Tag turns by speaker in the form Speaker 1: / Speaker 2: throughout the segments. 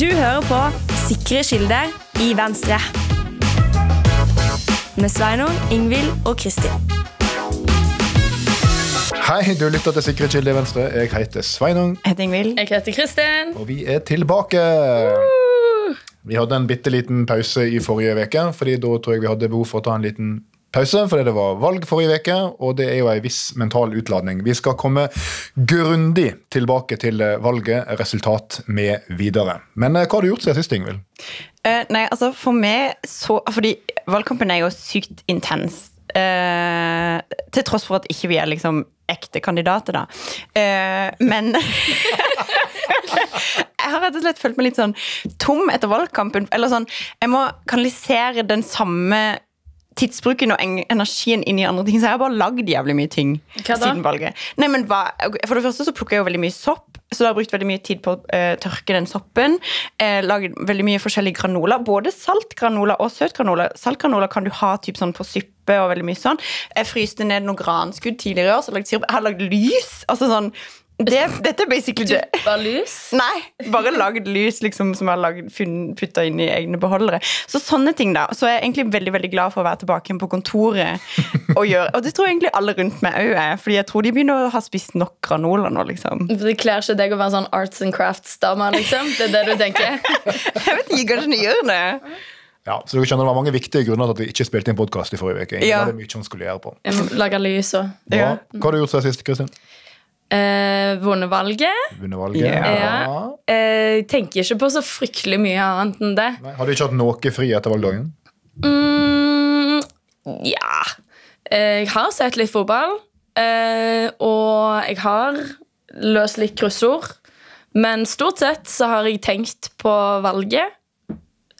Speaker 1: Du hører på Sikre kilder i Venstre. Med Sveinung, Ingvild og Kristin.
Speaker 2: Hei, du lytter til Sikre kilder i Venstre. Jeg heter Sveinung,
Speaker 3: Jeg heter Ingvild.
Speaker 4: Jeg heter Kristin.
Speaker 2: og vi er tilbake. Vi hadde en bitte liten pause i forrige uke, fordi da tror jeg vi hadde behov for å ta en liten pause, fordi det var valg forrige uke, og det er jo en viss mental utladning. Vi skal komme grundig tilbake til valget, resultat med videre. Men eh, hva har du gjort siden sist, Ingvild?
Speaker 3: Uh, nei, altså for meg så Fordi valgkampen er jo sykt intens. Uh, til tross for at ikke vi er liksom ekte kandidater, da. Uh, men Jeg har rett og slett følt meg litt sånn tom etter valgkampen. Eller sånn, Jeg må kanalisere den samme tidsbruken og energien inn i andre ting. Så jeg har bare lagd jævlig mye ting siden valget. Nei, men hva, For det første så plukker jeg jo veldig mye sopp, så da har jeg brukt veldig mye tid på å uh, tørke den soppen. Uh, lagd veldig mye forskjellige granola, både saltgranola og søtgranola. Saltgranola kan du ha typ sånn på suppe og veldig mye sånn. Jeg fryste ned noen granskudd tidligere i år, så. Jeg har lagd lys. altså sånn det, dette er basically det.
Speaker 4: Bare lys.
Speaker 3: Nei, bare lagd lys liksom, som jeg har putta inn i egne beholdere. Så sånne ting da. Så jeg er egentlig veldig veldig glad for å være tilbake igjen på kontoret. Og gjøre, og det tror jeg egentlig alle rundt meg òg er, Fordi jeg tror de begynner å ha spist nok granola nå. liksom.
Speaker 4: Det kler ikke deg å være sånn arts and crafts-dame. liksom. Det er det du tenker?
Speaker 3: Jeg vet ikke, kanskje de gjør det.
Speaker 2: Ja, så du skjønner Det var mange viktige grunner til at vi ikke spilte inn podkast i forrige uke.
Speaker 3: Ja.
Speaker 2: hadde mye hun skulle gjøre på.
Speaker 4: Lage lys og
Speaker 3: Ja.
Speaker 2: Hva har du gjort siden sist, Kristin?
Speaker 4: Eh, Vunnet valget.
Speaker 2: Vunnet valget?
Speaker 4: Ja. Eh, Jeg tenker ikke på så fryktelig mye annet enn det.
Speaker 2: Nei, har du ikke hatt noe fri etter valgdagen?
Speaker 4: Mm, ja. Eh, Jeg har sett litt fotball, eh, og jeg har løst litt kryssord. Men stort sett så har jeg tenkt på valget.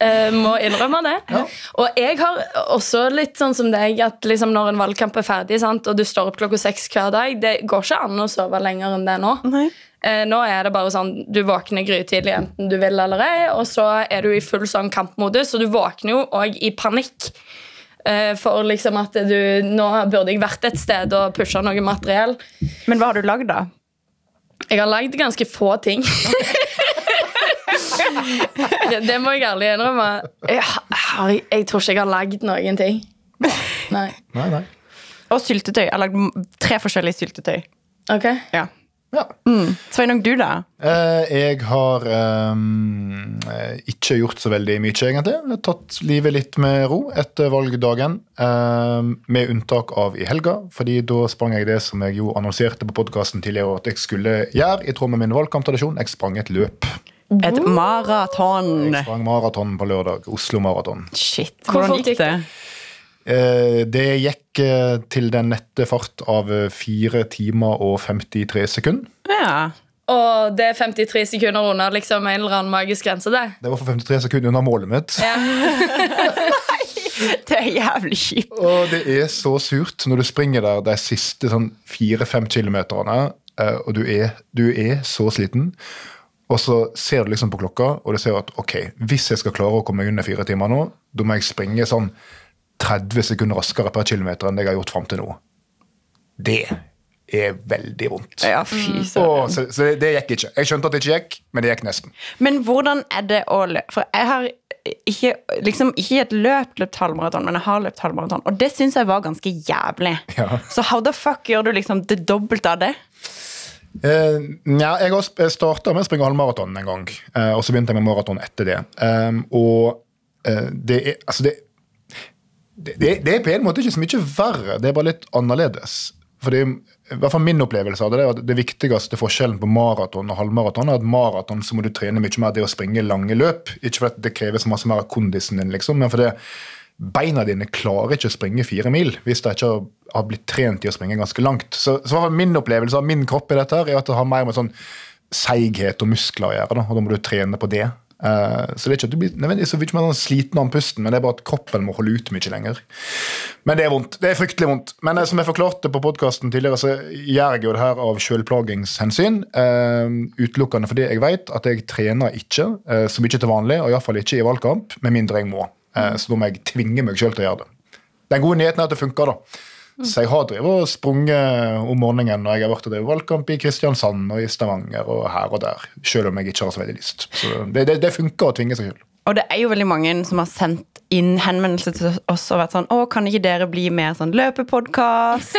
Speaker 4: Eh, må innrømme det.
Speaker 2: Ja.
Speaker 4: Og jeg har også litt sånn som deg at liksom når en valgkamp er ferdig, sant, og du står opp klokka seks hver dag, det går ikke an å sove lenger enn det nå. Eh, nå er det bare sånn du våkner grytidlig enten du vil eller ei, og så er du i full sånn kampmodus, og du våkner jo òg i panikk. Eh, for liksom at du Nå burde jeg vært et sted og pusha noe materiell.
Speaker 3: Men hva har du lagd, da?
Speaker 4: Jeg har lagd ganske få ting. Det, det må jeg ærlig innrømme. Jeg, har, jeg tror ikke jeg har lagd noen ting. Nei.
Speaker 2: Nei, nei.
Speaker 3: Og syltetøy. Jeg har lagd tre forskjellige syltetøy.
Speaker 4: Ok.
Speaker 3: Ja.
Speaker 2: Ja.
Speaker 3: Mm. Sveinung, du, da?
Speaker 2: Eh, jeg har ehm, eh, ikke gjort så veldig mye, egentlig. Jeg har tatt livet litt med ro etter valgdagen. ehm, med unntak av i helga, fordi da sprang jeg det som jeg jo annonserte på podkasten tidligere at jeg skulle gjøre, i tråd med min valgkamptradisjon. Jeg sprang et løp.
Speaker 3: Et maraton.
Speaker 2: Jeg sprang maraton på lørdag. Oslo Maraton.
Speaker 3: Shit. Hvordan gikk det?
Speaker 2: Eh, det gikk eh, til den nette fart av eh, 4 timer og 53 sekunder.
Speaker 3: Ja.
Speaker 4: Og det er 53 sekunder unna liksom en eller annen magisk grense. det
Speaker 2: Det var for 53 sekunder unna målet mitt.
Speaker 3: Det er jævlig kjipt.
Speaker 2: Og det er så surt når du springer der de siste sånn fire-fem kilometerne, eh, og du er, du er så sliten. Og så ser du liksom på klokka, og du ser at ok, hvis jeg skal klare å komme under fire timer nå, da må jeg springe sånn 30 sekunder raskere per kilometer enn det jeg har gjort fram til nå. Det er veldig vondt.
Speaker 3: Ja, fy søren.
Speaker 2: Så så det, det gikk ikke. Jeg skjønte at det ikke gikk, men det gikk nesten.
Speaker 3: Men hvordan er det å løpe? For jeg har ikke, liksom, ikke i et løp løpt halvmaraton, men jeg har løpt halvmaraton. Og det syns jeg var ganske jævlig.
Speaker 2: Ja.
Speaker 3: Så how the fuck gjør du liksom det dobbelte av det?
Speaker 2: Eh, nja, jeg har starta med å springe halvmaraton en gang, eh, og så begynte jeg med maraton etter det. Um, og eh, det er altså det, det det er på en måte ikke så mye verre, det er bare litt annerledes. Fordi, i hvert fall Min opplevelse av det er at det viktigste forskjellen på maraton og halvmaraton er at maraton så må du trene mye mer det å springe lange løp. Ikke fordi det krever så masse mer av kondisen din, liksom, men fordi beina dine klarer ikke å springe fire mil hvis de ikke har, har blitt trent i å springe ganske langt. Så, så min opplevelse av min kropp i dette her, er at det har mer med sånn seighet og muskler å gjøre. Da, og da må du trene på det. Uh, så det er ikke at du blir nødvendigvis mye mer sliten av pusten, men det er bare at kroppen må holde ut mye lenger. Men det er vondt. Det er fryktelig vondt. Men uh, som jeg forklarte på podkasten tidligere, så gjør jeg jo det her av sjølplagingshensyn. Uh, utelukkende fordi jeg vet at jeg trener ikke eh, så mye til vanlig, og iallfall ikke i valgkamp, med mindre jeg må. Eh, så da må jeg tvinge meg sjøl til å gjøre det. Den gode nyheten er at det funker, da. Så jeg har drevet og sprunget om morgenen når jeg har vært og drevet valgkamp i Kristiansand og i Stavanger og her og der, selv om jeg ikke har så veldig lyst. Så det, det, det funker å tvinge seg selv.
Speaker 3: Og det er jo veldig mange som har sendt inn henvendelser til oss og vært sånn Å, kan ikke dere bli mer sånn løpepodkast?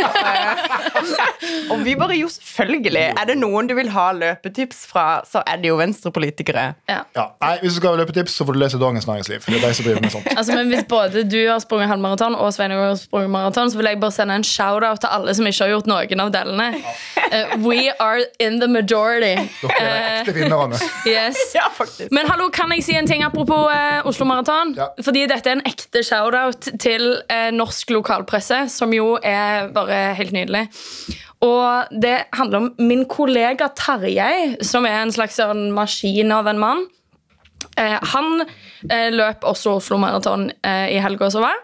Speaker 3: og vi bare jo selvfølgelig. Er det noen du vil ha løpetips fra, så er det jo venstrepolitikere.
Speaker 4: Ja.
Speaker 2: Ja, nei, Hvis du skal ha løpetips, så får du lese Dagens Næringsliv. Det er de som driver med sånt.
Speaker 4: Altså, men Hvis både du har sprunget halvmaraton og Svein har sprunget maraton, så vil jeg bare sende en shout-out til alle som ikke har gjort noen av delene. Uh, we are in the majority.
Speaker 2: Dere er ekte vinnerne.
Speaker 4: Yes.
Speaker 3: Ja.
Speaker 4: Men hallo, kan jeg si en ting apropos eh, Oslo Maraton?
Speaker 2: Ja.
Speaker 4: Fordi dette er en ekte shout-out til eh, norsk lokalpresse, som jo er bare helt nydelig. Og det handler om min kollega Tarjei, som er en slags sånn maskin av en mann. Eh, han eh, løp også Oslo Maraton eh, i helga som var.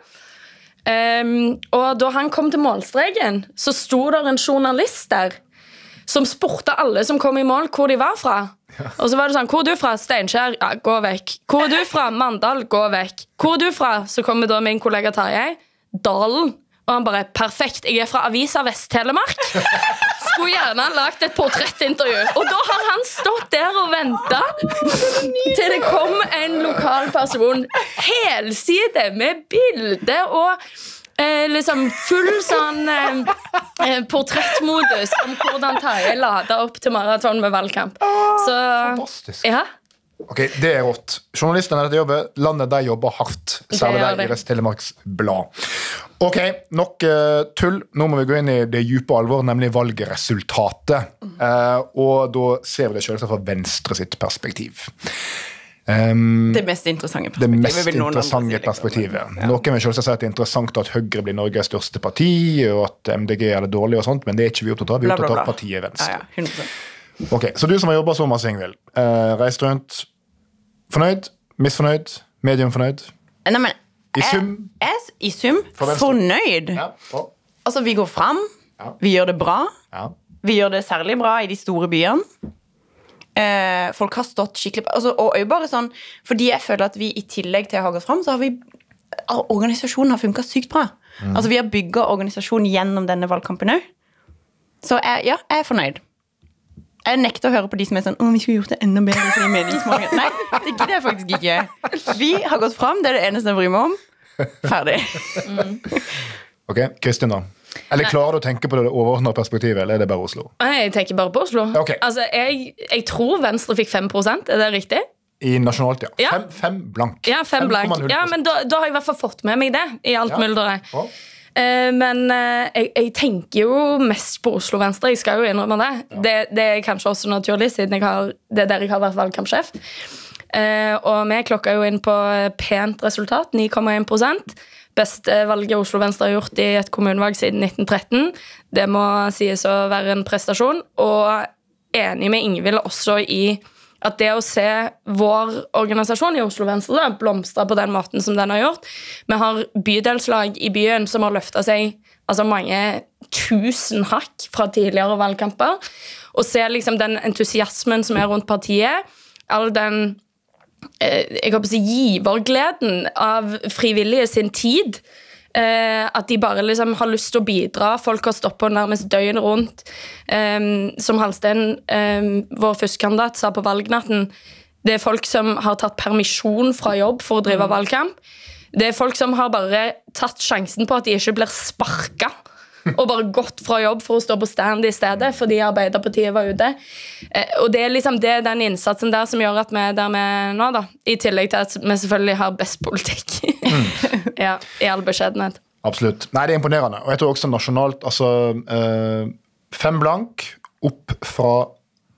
Speaker 4: Um, og da han kom til målstreken, så sto der en journalist der som spurte alle som kom i mål, hvor de var fra. Og så var det sånn, Hvor er du fra? Steinkjer? Ja, gå vekk. Hvor er du fra? Mandal? Gå vekk. Hvor er du fra? Så kommer da min kollega Tarjei. Dalen. Og han bare Perfekt, jeg er fra Avisa Vest-Telemark. Skulle gjerne lagd et portrettintervju. Og da har han stått der og venta til det kom en lokal person. Helside med bilde og eh, liksom full sånn eh, eh, portrettmodus om hvordan Tarjei lada opp til maraton med valgkamp. Så
Speaker 2: Fantastisk.
Speaker 4: ja.
Speaker 2: Ok, Det er rått. Journalistene dette jobber, landet de jobber hardt. Særlig
Speaker 4: der
Speaker 2: de i
Speaker 4: de.
Speaker 2: Vest-Telemarks Blad. Ok, nok uh, tull. Nå må vi gå inn i det dype alvor, nemlig valgresultatet. Uh, og da ser vi det selvsagt fra Venstre sitt perspektiv. Um,
Speaker 3: Det mest interessante perspektivet. det mest
Speaker 2: interessante perspektivet.
Speaker 3: Ja.
Speaker 2: Noen vil selvsagt si at det er interessant at Høyre blir Norges største parti, og at MDG er det dårlige og sånt, men det er ikke vi opptatt av. Vi er opptatt av partiet Venstre.
Speaker 3: Ja, ja,
Speaker 2: Ok, Så du som har jobba så masse, Ingvild. Uh, reist rundt. Fornøyd? Misfornøyd? Medium fornøyd?
Speaker 3: Nei, men,
Speaker 2: I sum?
Speaker 3: Jeg, I sum
Speaker 2: For
Speaker 3: fornøyd. Altså, vi går fram. Vi gjør det bra.
Speaker 2: ja.
Speaker 3: Vi gjør det særlig bra i de store byene. Eh, folk har stått skikkelig altså, Og bare sånn Fordi jeg føler at vi i tillegg til å ha gått fram, så har vi Organisasjonen har funka sykt bra. Altså Vi har bygga organisasjon gjennom denne valgkampen òg. Så jeg, ja, jeg er fornøyd. Jeg nekter å høre på de som er sånn Å, vi skulle gjort det enda bedre. for de meningsmålingene». Nei, det gidder jeg faktisk ikke. Vi har gått fram, det er det eneste jeg bryr meg om. Ferdig.
Speaker 2: Ok, Kristin, da? Eller Klarer du å tenke på det overordna perspektivet, eller er det bare Oslo?
Speaker 4: Nei, Jeg tenker bare på Oslo.
Speaker 2: Okay.
Speaker 4: Altså, jeg, jeg tror Venstre fikk 5% er det riktig?
Speaker 2: I nasjonalt, ja.
Speaker 4: Ja.
Speaker 2: Fem, fem blank.
Speaker 4: Ja, fem blank. Ja, men da, da har jeg i hvert fall fått med meg det i alt
Speaker 2: Ja.
Speaker 4: mylderet.
Speaker 2: Bra.
Speaker 4: Eh, men uh, jeg, jeg tenker jo mest på Oslo Venstre. Jeg skal jo innrømme det. Det, det er kanskje også naturlig, siden har, det er der jeg har vært valgkampsjef. Uh, og vi klokka jo inn på pent resultat, 9,1 Beste valget Oslo Venstre har gjort i et kommunevalg siden 1913. Det må sies å være en prestasjon. Og enig med Ingvild også i at det å se vår organisasjon i Oslo Venstre blomstre på den måten som den har gjort Vi har bydelslag i byen som har løfta seg altså mange tusen hakk fra tidligere valgkamper. Og se liksom den entusiasmen som er rundt partiet, all den jeg håper å si, givergleden av frivillige sin tid. Eh, at de bare liksom har lyst til å bidra. Folk har stått på nærmest døgnet rundt. Eh, som Halsten, eh, vår førstekandidat, sa på valgnatten, det er folk som har tatt permisjon fra jobb for å drive valgkamp. Det er folk som har bare tatt sjansen på at de ikke blir sparka. Og bare gått fra jobb for å stå på stand i stedet fordi Arbeiderpartiet var ute. Eh, og det er liksom det, den innsatsen der som gjør at vi er der vi er nå. da I tillegg til at vi selvfølgelig har best politikk. ja, I all beskjedenhet.
Speaker 2: Absolutt. Nei, det er imponerende. Og jeg tror også nasjonalt altså øh, Fem blank opp fra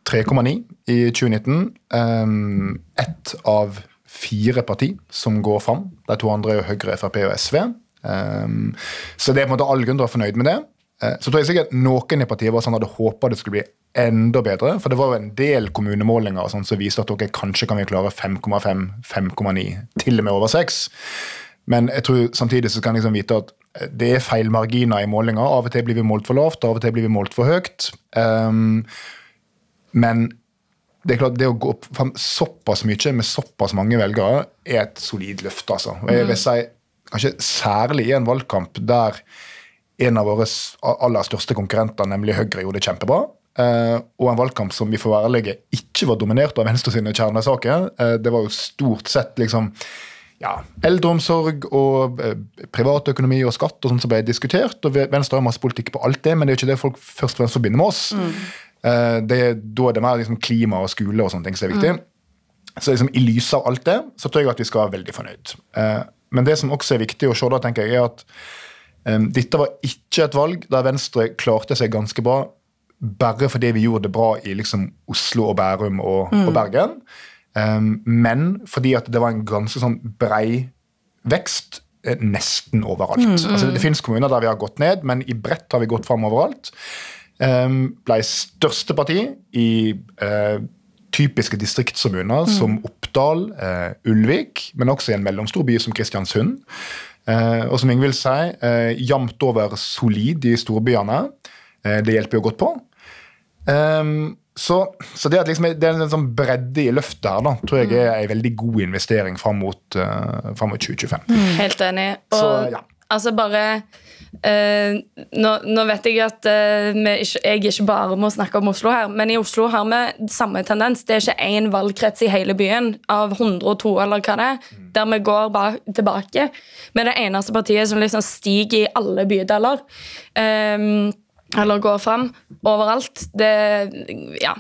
Speaker 2: 3,9 i 2019. Um, ett av fire parti som går fram. De to andre er jo Høyre, Frp og SV. Um, så det er på en måte all grunn til å være fornøyd med det. Uh, Så tror jeg sikkert noen i partiet var sånn hadde håpa det skulle bli enda bedre. For det var jo en del kommunemålinger sånn som viste at dere kanskje kan vi klare 5,5, 5,9, til og med over 6. Men jeg tror samtidig så kan jeg liksom vite at det er feil marginer i målinger. Av og til blir vi målt for lavt, av og til blir vi målt for høyt. Um, men det er klart, det å gå opp fram såpass mye med såpass mange velgere er et solid løft. altså. Og jeg vil si, Kanskje særlig i en valgkamp der en av våre aller største konkurrenter, nemlig Høyre, gjorde det kjempebra. Eh, og en valgkamp som vi får være ærlige ikke var dominert av Venstre sine kjernesaker. Eh, det var jo stort sett liksom ja, eldreomsorg og eh, privatøkonomi og skatt og sånt som ble diskutert. og Venstre har masse politikk på alt det, men det er jo ikke det folk først og fremst forbinder med oss. Eh, det, da er det mer liksom klima og skole og sånne ting som er viktig. Så liksom, I lys av alt det så tror jeg at vi skal være veldig fornøyd. Men det som også er viktig å se, da, tenker jeg, er at um, dette var ikke et valg der Venstre klarte seg ganske bra bare fordi vi gjorde det bra i liksom, Oslo og Bærum og, og Bergen. um, men fordi at det var en ganske sånn brei vekst eh, nesten overalt. Altså, det finnes kommuner der vi har gått ned, men i bredt har vi gått fram overalt. Um, ble største parti i eh, typiske distriktskommuner som Oppdal, eh, Ulvik, men også i en mellomstor by som Kristiansund. Eh, og som Ingvild sier, eh, jevnt over solid i storbyene. Eh, det hjelper jo godt på. Um, så, så det at liksom, det er en sånn bredde i løftet her, da, tror jeg er en veldig god investering fram mot, uh, fram mot 2025.
Speaker 4: Helt enig. Og
Speaker 2: Så, ja.
Speaker 4: altså bare eh, nå, nå vet jeg at uh, ikke, jeg ikke bare må snakke om Oslo her, men i Oslo har vi samme tendens. Det er ikke én valgkrets i hele byen av 102 eller hva det er, der vi går ba tilbake. Vi er det eneste partiet som liksom stiger i alle bydeler. Um, eller går fram overalt. Det, ja.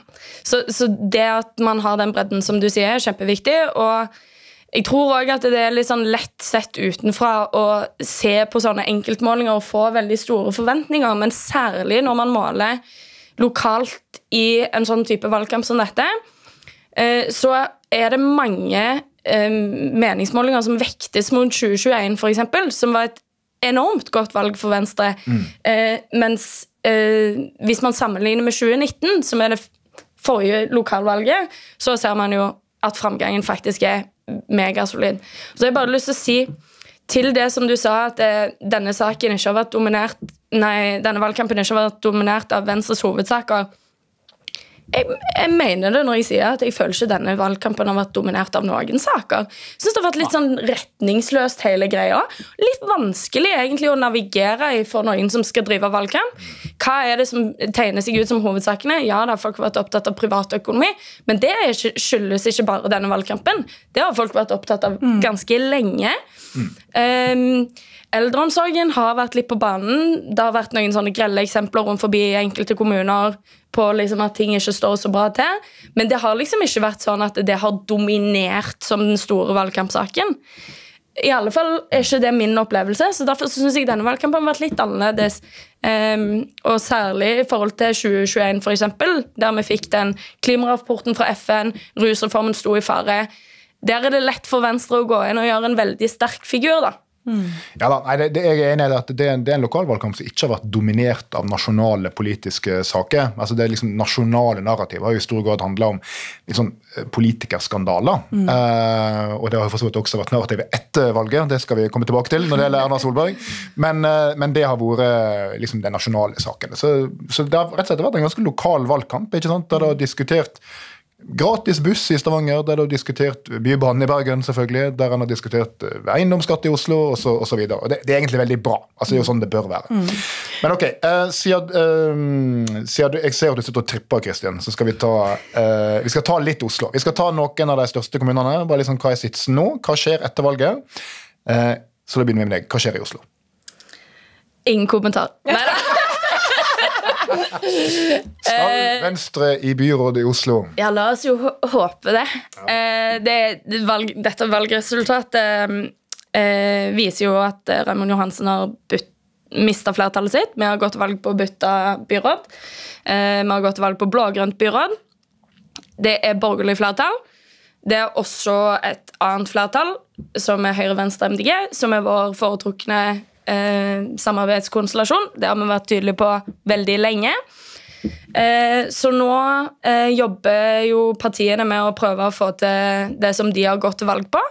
Speaker 4: så, så det at man har den bredden som du sier, er kjempeviktig. Og jeg tror òg at det er litt sånn lett sett utenfra å se på sånne enkeltmålinger og få veldig store forventninger, men særlig når man måler lokalt i en sånn type valgkamp som dette, eh, så er det mange eh, meningsmålinger som vektes mot 2021, f.eks., som var et enormt godt valg for Venstre. Mm. mens eh, hvis man sammenligner med 2019, som er det forrige lokalvalget, så ser man jo at framgangen faktisk er megasolid. Så jeg har bare lyst til å si til det som du sa, at eh, denne Nei, denne valgkampen ikke har vært dominert av Venstres hovedsaker. Jeg, jeg mener det når jeg sier at jeg føler ikke denne valgkampen har vært dominert av noen saker. Jeg synes det har vært litt sånn retningsløst, hele greia. Litt vanskelig egentlig å navigere i for noen som skal drive valgkamp. Hva er det som tegner seg ut som hovedsakene? Ja, da har folk vært opptatt av privatøkonomi, men det skyldes ikke bare denne valgkampen. Det har folk vært opptatt av ganske lenge. Um, eldreomsorgen har vært litt på banen. Det har vært noen sånne grelle eksempler rundt forbi enkelte kommuner på liksom at ting ikke står så bra til. Men det har liksom ikke vært sånn at det har dominert som den store valgkampsaken. I alle fall er ikke det min opplevelse, så derfor syns jeg denne valgkampen har vært litt annerledes. Um, og særlig i forhold til 2021, for eksempel, der vi fikk den klimarapporten fra FN, rusreformen sto i fare. Der er det lett for Venstre å gå inn og gjøre en veldig sterk figur. da.
Speaker 2: Ja da, nei, det, det, jeg er enig i at det, er en- det er en lokalvalgkamp som ikke har vært dominert av nasjonale politiske saker. Altså det er liksom Nasjonale narrativ har i stor grad handla om liksom, politikerskandaler. Mm. Eh, og det har for så vidt også vært narrativet etter valget, det skal vi komme tilbake til når det gjelder Erna Solberg. Men, eh, men det har vært liksom de nasjonale sakene. Så, så det har rett og slett vært en ganske lokal valgkamp, ikke sant? der det har diskutert Gratis buss i Stavanger, der du har diskutert Bybanen i Bergen, selvfølgelig, der han har diskutert eh, eiendomsskatt i Oslo osv. Det, det er egentlig veldig bra. altså Det er jo sånn det bør være. Men ok, uh, siden, uh, siden jeg ser at du sitter og tripper, Kristin, så skal vi ta uh, vi skal ta litt Oslo. Vi skal ta noen av de største kommunene. bare liksom Hva er sitsen nå? Hva skjer etter valget? Så da begynner vi med deg. Hva skjer i Oslo?
Speaker 4: Ingen kommentar. Neida.
Speaker 2: Skal Venstre i byrådet i Oslo?
Speaker 4: Ja, la oss jo håpe det. Eh, det, valg, dette valgresultatet eh, viser jo at eh, Raymond Johansen har mista flertallet sitt. Vi har gått til valg på å bytte byråd. Eh, vi har gått til valg på blå-grønt byråd. Det er borgerlig flertall. Det er også et annet flertall, som er Høyre, Venstre, MDG, som er vår foretrukne eh, samarbeidskonstellasjon. Det har vi vært tydelige på veldig lenge. Eh, så nå eh, jobber jo partiene med å prøve å få til det som de har gått til valg på.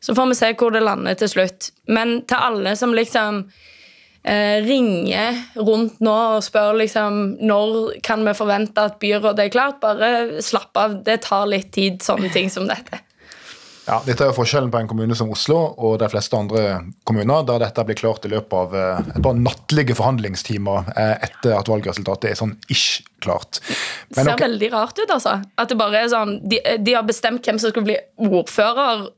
Speaker 4: Så får vi se hvor det lander til slutt. Men til alle som liksom eh, ringer rundt nå og spør liksom når kan vi forvente at byrådet er klart, bare slapp av. Det tar litt tid, sånne ting som dette.
Speaker 2: Ja, Dette er jo forskjellen på en kommune som Oslo og de fleste andre kommuner, der dette blir klart i løpet av eh, et par nattlige forhandlingstimer eh, etter at valgresultatet er sånn ish klart.
Speaker 4: Det ser veldig rart ut, altså. At det bare er sånn De, de har bestemt hvem som skal bli ordfører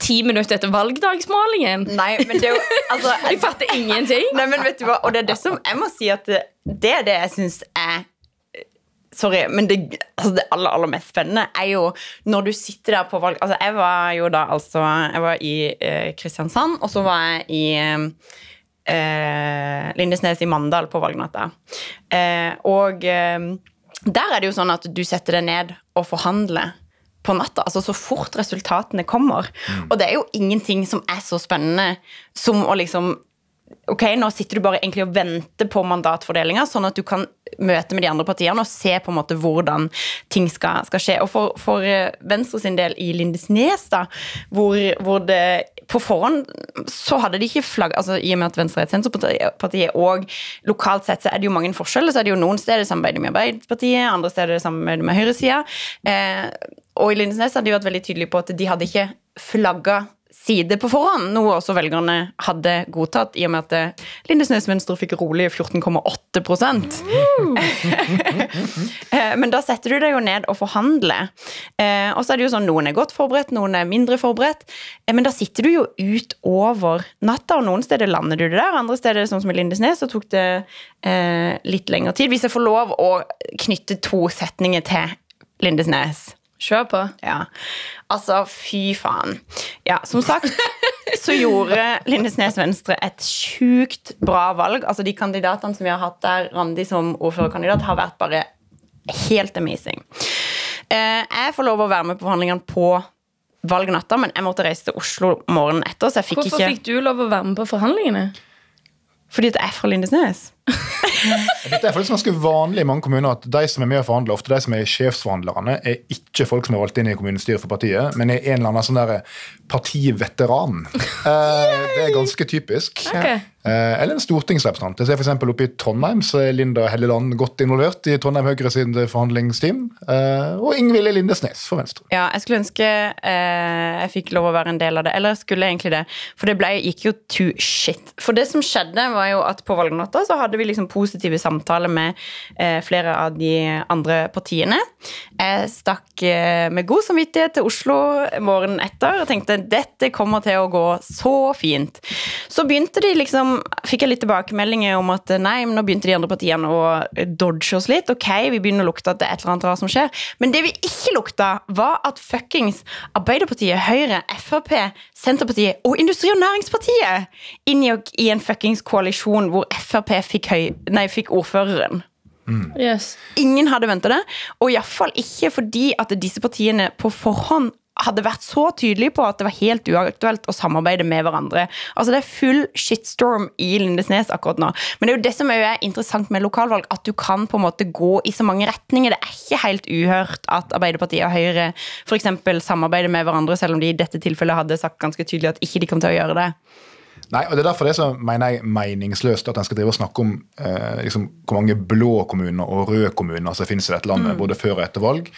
Speaker 4: ti minutter etter valgdagsmålingen.
Speaker 3: Nei, men det er jo altså,
Speaker 4: Jeg fatter ingenting.
Speaker 3: Nei, men vet du hva, og det er det som Jeg må si at det, det er det jeg syns er Sorry, men det, altså det aller, aller mest spennende er jo når du sitter der på valg Altså, jeg var jo da altså Jeg var i eh, Kristiansand, og så var jeg i eh, Lindesnes i Mandal på valgnatta. Eh, og eh, der er det jo sånn at du setter deg ned og forhandler på natta, altså så fort resultatene kommer. Og det er jo ingenting som er så spennende som å liksom Ok, nå sitter du bare egentlig og venter på mandatfordelinga, sånn at du kan møte med de andre partiene og se på en måte hvordan ting skal, skal skje. Og for, for eh, Venstre sin del i Lindesnes, da, hvor, hvor det på forhånd så hadde de ikke flagg altså I og med at Venstre er et senterparti, og lokalt sett så er det jo mange forskjeller. så er det jo Noen steder samarbeider med Arbeiderpartiet, andre steder samarbeider med høyresida. Eh, og i Lindesnes hadde de vært veldig tydelige på at de hadde ikke flagga side på forhånd, noe også velgerne hadde godtatt, i og med at eh, Lindesnes Venstre fikk rolig 14,8 Eh, Men da setter du deg jo ned og forhandler. Eh, Og så er det jo sånn, noen er godt forberedt, noen er mindre forberedt. Men da sitter du jo utover natta, og noen steder lander du det der, andre steder, sånn som i Lindesnes, så tok det litt lengre tid. Hvis jeg får lov å knytte to setninger til Lindesnes.
Speaker 4: Kjør på.
Speaker 3: Ja, altså fy faen. Ja, som sagt så gjorde Lindesnes Venstre et sjukt bra valg. Altså De kandidatene som vi har hatt der, Randi som ordførerkandidat, har vært bare helt amazing. Eh, jeg får lov å være med på forhandlingene på valgnatta, men jeg måtte reise til Oslo morgenen etter, så jeg fikk
Speaker 4: Hvorfor
Speaker 3: ikke
Speaker 4: fikk du lov å være med på forhandlingene?
Speaker 3: Fordi at jeg er fra Lindesnes.
Speaker 2: Dette er faktisk ganske vanlig i mange kommuner at de som er med å forhandle, ofte de som er sjefsforhandlerne, er ikke folk som er valgt inn i kommunestyret for partiet, men er en eller annen sånn der partiveteran. Eh, det er ganske typisk.
Speaker 4: Ok.
Speaker 2: Eh, eller en stortingsrepresentant. Jeg ser eksempel Oppe i Trondheim så er Linda Helleland godt involvert i Trondheim Høyre sin forhandlingsteam. Eh, og Ingvild Lindesnes for Venstre.
Speaker 3: Ja, jeg skulle ønske eh, jeg fikk lov å være en del av det. Eller jeg skulle egentlig det. For det ble, gikk jo to shit. For det som skjedde, var jo at på valgnatta så hadde vi liksom positive samtaler med eh, flere av de andre partiene. Jeg stakk eh, med god samvittighet til Oslo morgenen etter og tenkte dette kommer til å gå så fint. Så begynte de liksom Fikk jeg litt tilbakemeldinger om at nei, men nå begynte de andre partiene å dodge oss litt. Ok, vi begynner å lukte at det er et eller annet rart som skjer. Men det vi ikke lukta, var at fuckings Arbeiderpartiet, Høyre, Frp, Senterpartiet og Industri- og Næringspartiet inngikk i en fuckings koalisjon hvor Frp fikk, høy, nei, fikk ordføreren.
Speaker 4: Yes.
Speaker 3: Ingen hadde venta det, og iallfall ikke fordi at disse partiene på forhånd hadde vært så tydelige på at det var helt uaktuelt å samarbeide med hverandre. Altså Det er full shitstorm i Lindesnes akkurat nå. Men det er jo det som er interessant med lokalvalg, at du kan på en måte gå i så mange retninger. Det er ikke helt uhørt at Arbeiderpartiet og Høyre f.eks. samarbeider med hverandre, selv om de i dette tilfellet hadde sagt ganske tydelig at ikke de kom til å gjøre det.
Speaker 2: Nei, og Det er derfor det så mener jeg, meningsløst at en skal drive og snakke om eh, liksom, hvor mange blå kommuner og røde kommuner som finnes i dette landet, både før og etter valg.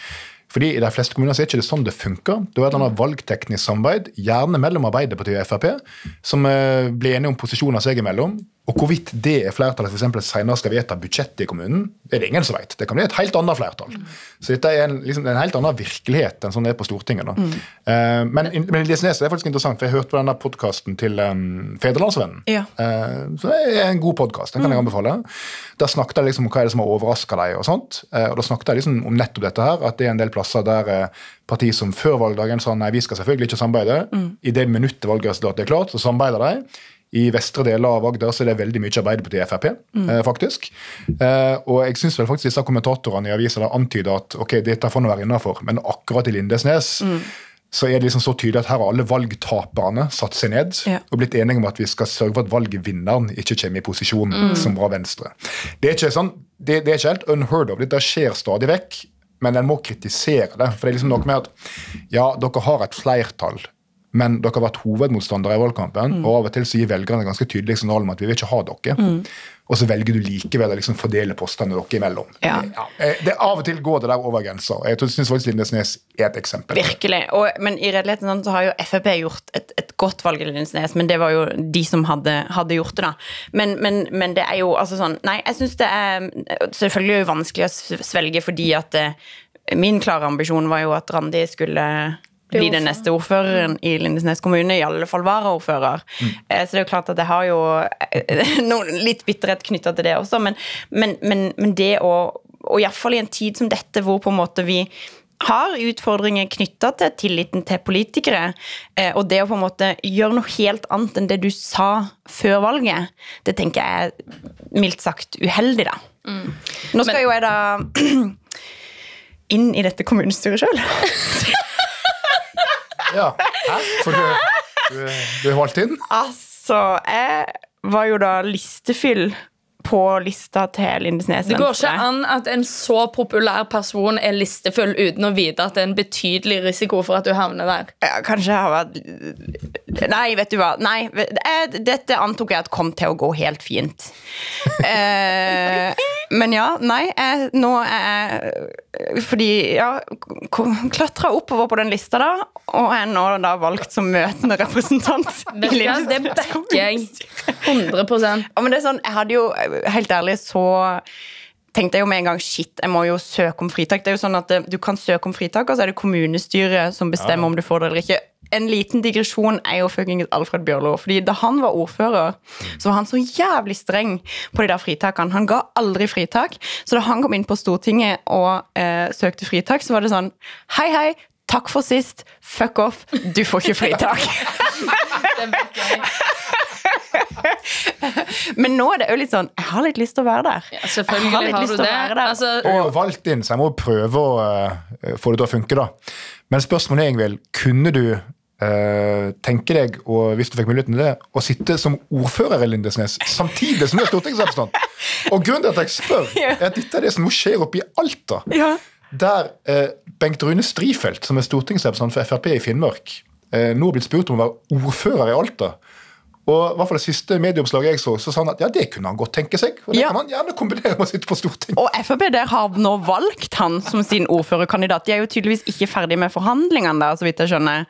Speaker 2: Fordi I de fleste kommuner så er ikke det sånn det funker. Det er et eller valgteknisk samarbeid, gjerne mellom Arbeiderpartiet og Frp, som eh, blir enige om posisjoner seg imellom. Og hvorvidt det er flertallet for senere skal vedta budsjettet i kommunen, det er det ingen som vet. Det kan bli et helt annet flertall. Så dette er en, liksom, en helt annen virkelighet enn sånn det er på Stortinget. Da. Uh, men men det er faktisk interessant, for jeg hørte på denne podkasten til um, Federlandsvennen.
Speaker 3: Ja.
Speaker 2: Uh, så det er en god podkast, den kan jeg anbefale. Der snakket jeg liksom om hva er det som har overraska deg, og sånt. Uh, og da snakket jeg liksom om nettopp dette her, at det er en del plasser der partier som før valgdagen sa nei, vi skal selvfølgelig ikke samarbeide. I det minuttet valgresultatet er klart, så samarbeider de. I vestre deler av Agder så er det veldig mye Arbeiderpartiet Frp, eh, faktisk. Eh, og jeg syns vel faktisk disse kommentatorene i avisa antyder at ok, dette får nå være innafor, men akkurat i Lindesnes så er det liksom så tydelig at her har alle valgtaperne satt seg ned
Speaker 3: Ja.
Speaker 2: og blitt enige om at vi skal sørge for at valgvinneren ikke kommer i posisjon som var Venstre. Det er ikke sånn, det, det er ikke helt unheard of. Dette skjer stadig vekk, men en må kritisere det. For det er liksom noe med at ja, dere har et flertall men dere har vært hovedmotstandere i valgkampen, og av og til så gir velgerne ganske tydelig signal om at vi vil ikke ha dere. Og så velger du likevel å liksom fordele postene dere imellom.
Speaker 3: Ja.
Speaker 2: Ja. det, av og til går det der over grensa. Jeg syns faktisk Lindesnes er et eksempel.
Speaker 3: Virkelig. Og, men i realiteten sånn, så har jo Frp gjort et, et godt valg i Lindesnes, men det var jo de som hadde, hadde gjort det, da. Men, men, men det er jo altså sånn Nei, jeg syns det er Selvfølgelig vanskelig å svelge fordi at eh, min klare ambisjon var jo at Randi skulle bli den neste ordføreren i Lindesnes kommune, i alle fall varaordfører. Mm. Så det er jo klart at jeg har jo eh, noe, litt bitterhet knytta til det også, men, men, men, men det å Og iallfall i en tid som dette, hvor på en måte vi har utfordringer knytta til tilliten til politikere, eh, og det å på en måte gjøre noe helt annet enn det du sa før valget, det tenker jeg er mildt sagt uheldig, da. Nå skal jo jeg da inn i dette kommunestyret sjøl.
Speaker 2: Ja. Hæ? For du, du, du er valgt inn?
Speaker 3: Altså, jeg var jo da listefyll på lista til Lindesnes
Speaker 4: Det går ikke an at en så populær person er listefull uten å vite at det er en betydelig risiko for at du havner der.
Speaker 3: Ja, kanskje jeg har vært Nei, vet du hva. Nei, dette antok jeg at kom til å gå helt fint. Eh, men ja, nei, jeg, nå er jeg Fordi, ja Klatra oppover på den lista, da, og er nå da valgt som møtende representant. i
Speaker 4: Vet Det backer jeg 100
Speaker 3: Ja, men det er sånn, jeg hadde jo, helt ærlig, så tenkte jeg jo med en gang shit, jeg må jo søke om fritak. Det er jo sånn at eh, Du kan søke om fritak, og så er det kommunestyret som bestemmer om du får det eller ikke. En liten digresjon er jo fuckings Alfred Bjørlo. fordi Da han var ordfører, så var han så jævlig streng på de der fritakene. Han ga aldri fritak. Så da han kom inn på Stortinget og eh, søkte fritak, så var det sånn Hei, hei, takk for sist. Fuck off. Du får ikke fritak. Men nå er det jo litt sånn Jeg har litt lyst til å være der.
Speaker 4: Ja,
Speaker 3: Jeg har
Speaker 4: har du det. Altså,
Speaker 2: er valgt inn, så jeg må prøve å uh, få det til å funke. da. Men spørsmålet er, Ingvild, kunne du eh, tenke deg, og hvis du fikk muligheten til det, å sitte som ordfører i Lindesnes samtidig som du er stortingsrepresentant? Og grunnen til at jeg spør, er at dette er det som nå skjer oppe i Alta.
Speaker 3: Ja.
Speaker 2: Der eh, Bengt Rune Strifeldt, som er stortingsrepresentant for Frp i Finnmark, eh, nå har blitt spurt om å være ordfører i Alta. Og i hvert fall Det siste medieoppslaget jeg så, så sa han at ja, det kunne han godt tenke seg. Og det
Speaker 3: Ja.
Speaker 2: kan han gjerne kombinere med å sitte på Stortinget.
Speaker 3: Og Frp der har nå valgt han som sin ordførerkandidat. De er jo tydeligvis ikke ferdig med forhandlingene der, så vidt jeg skjønner.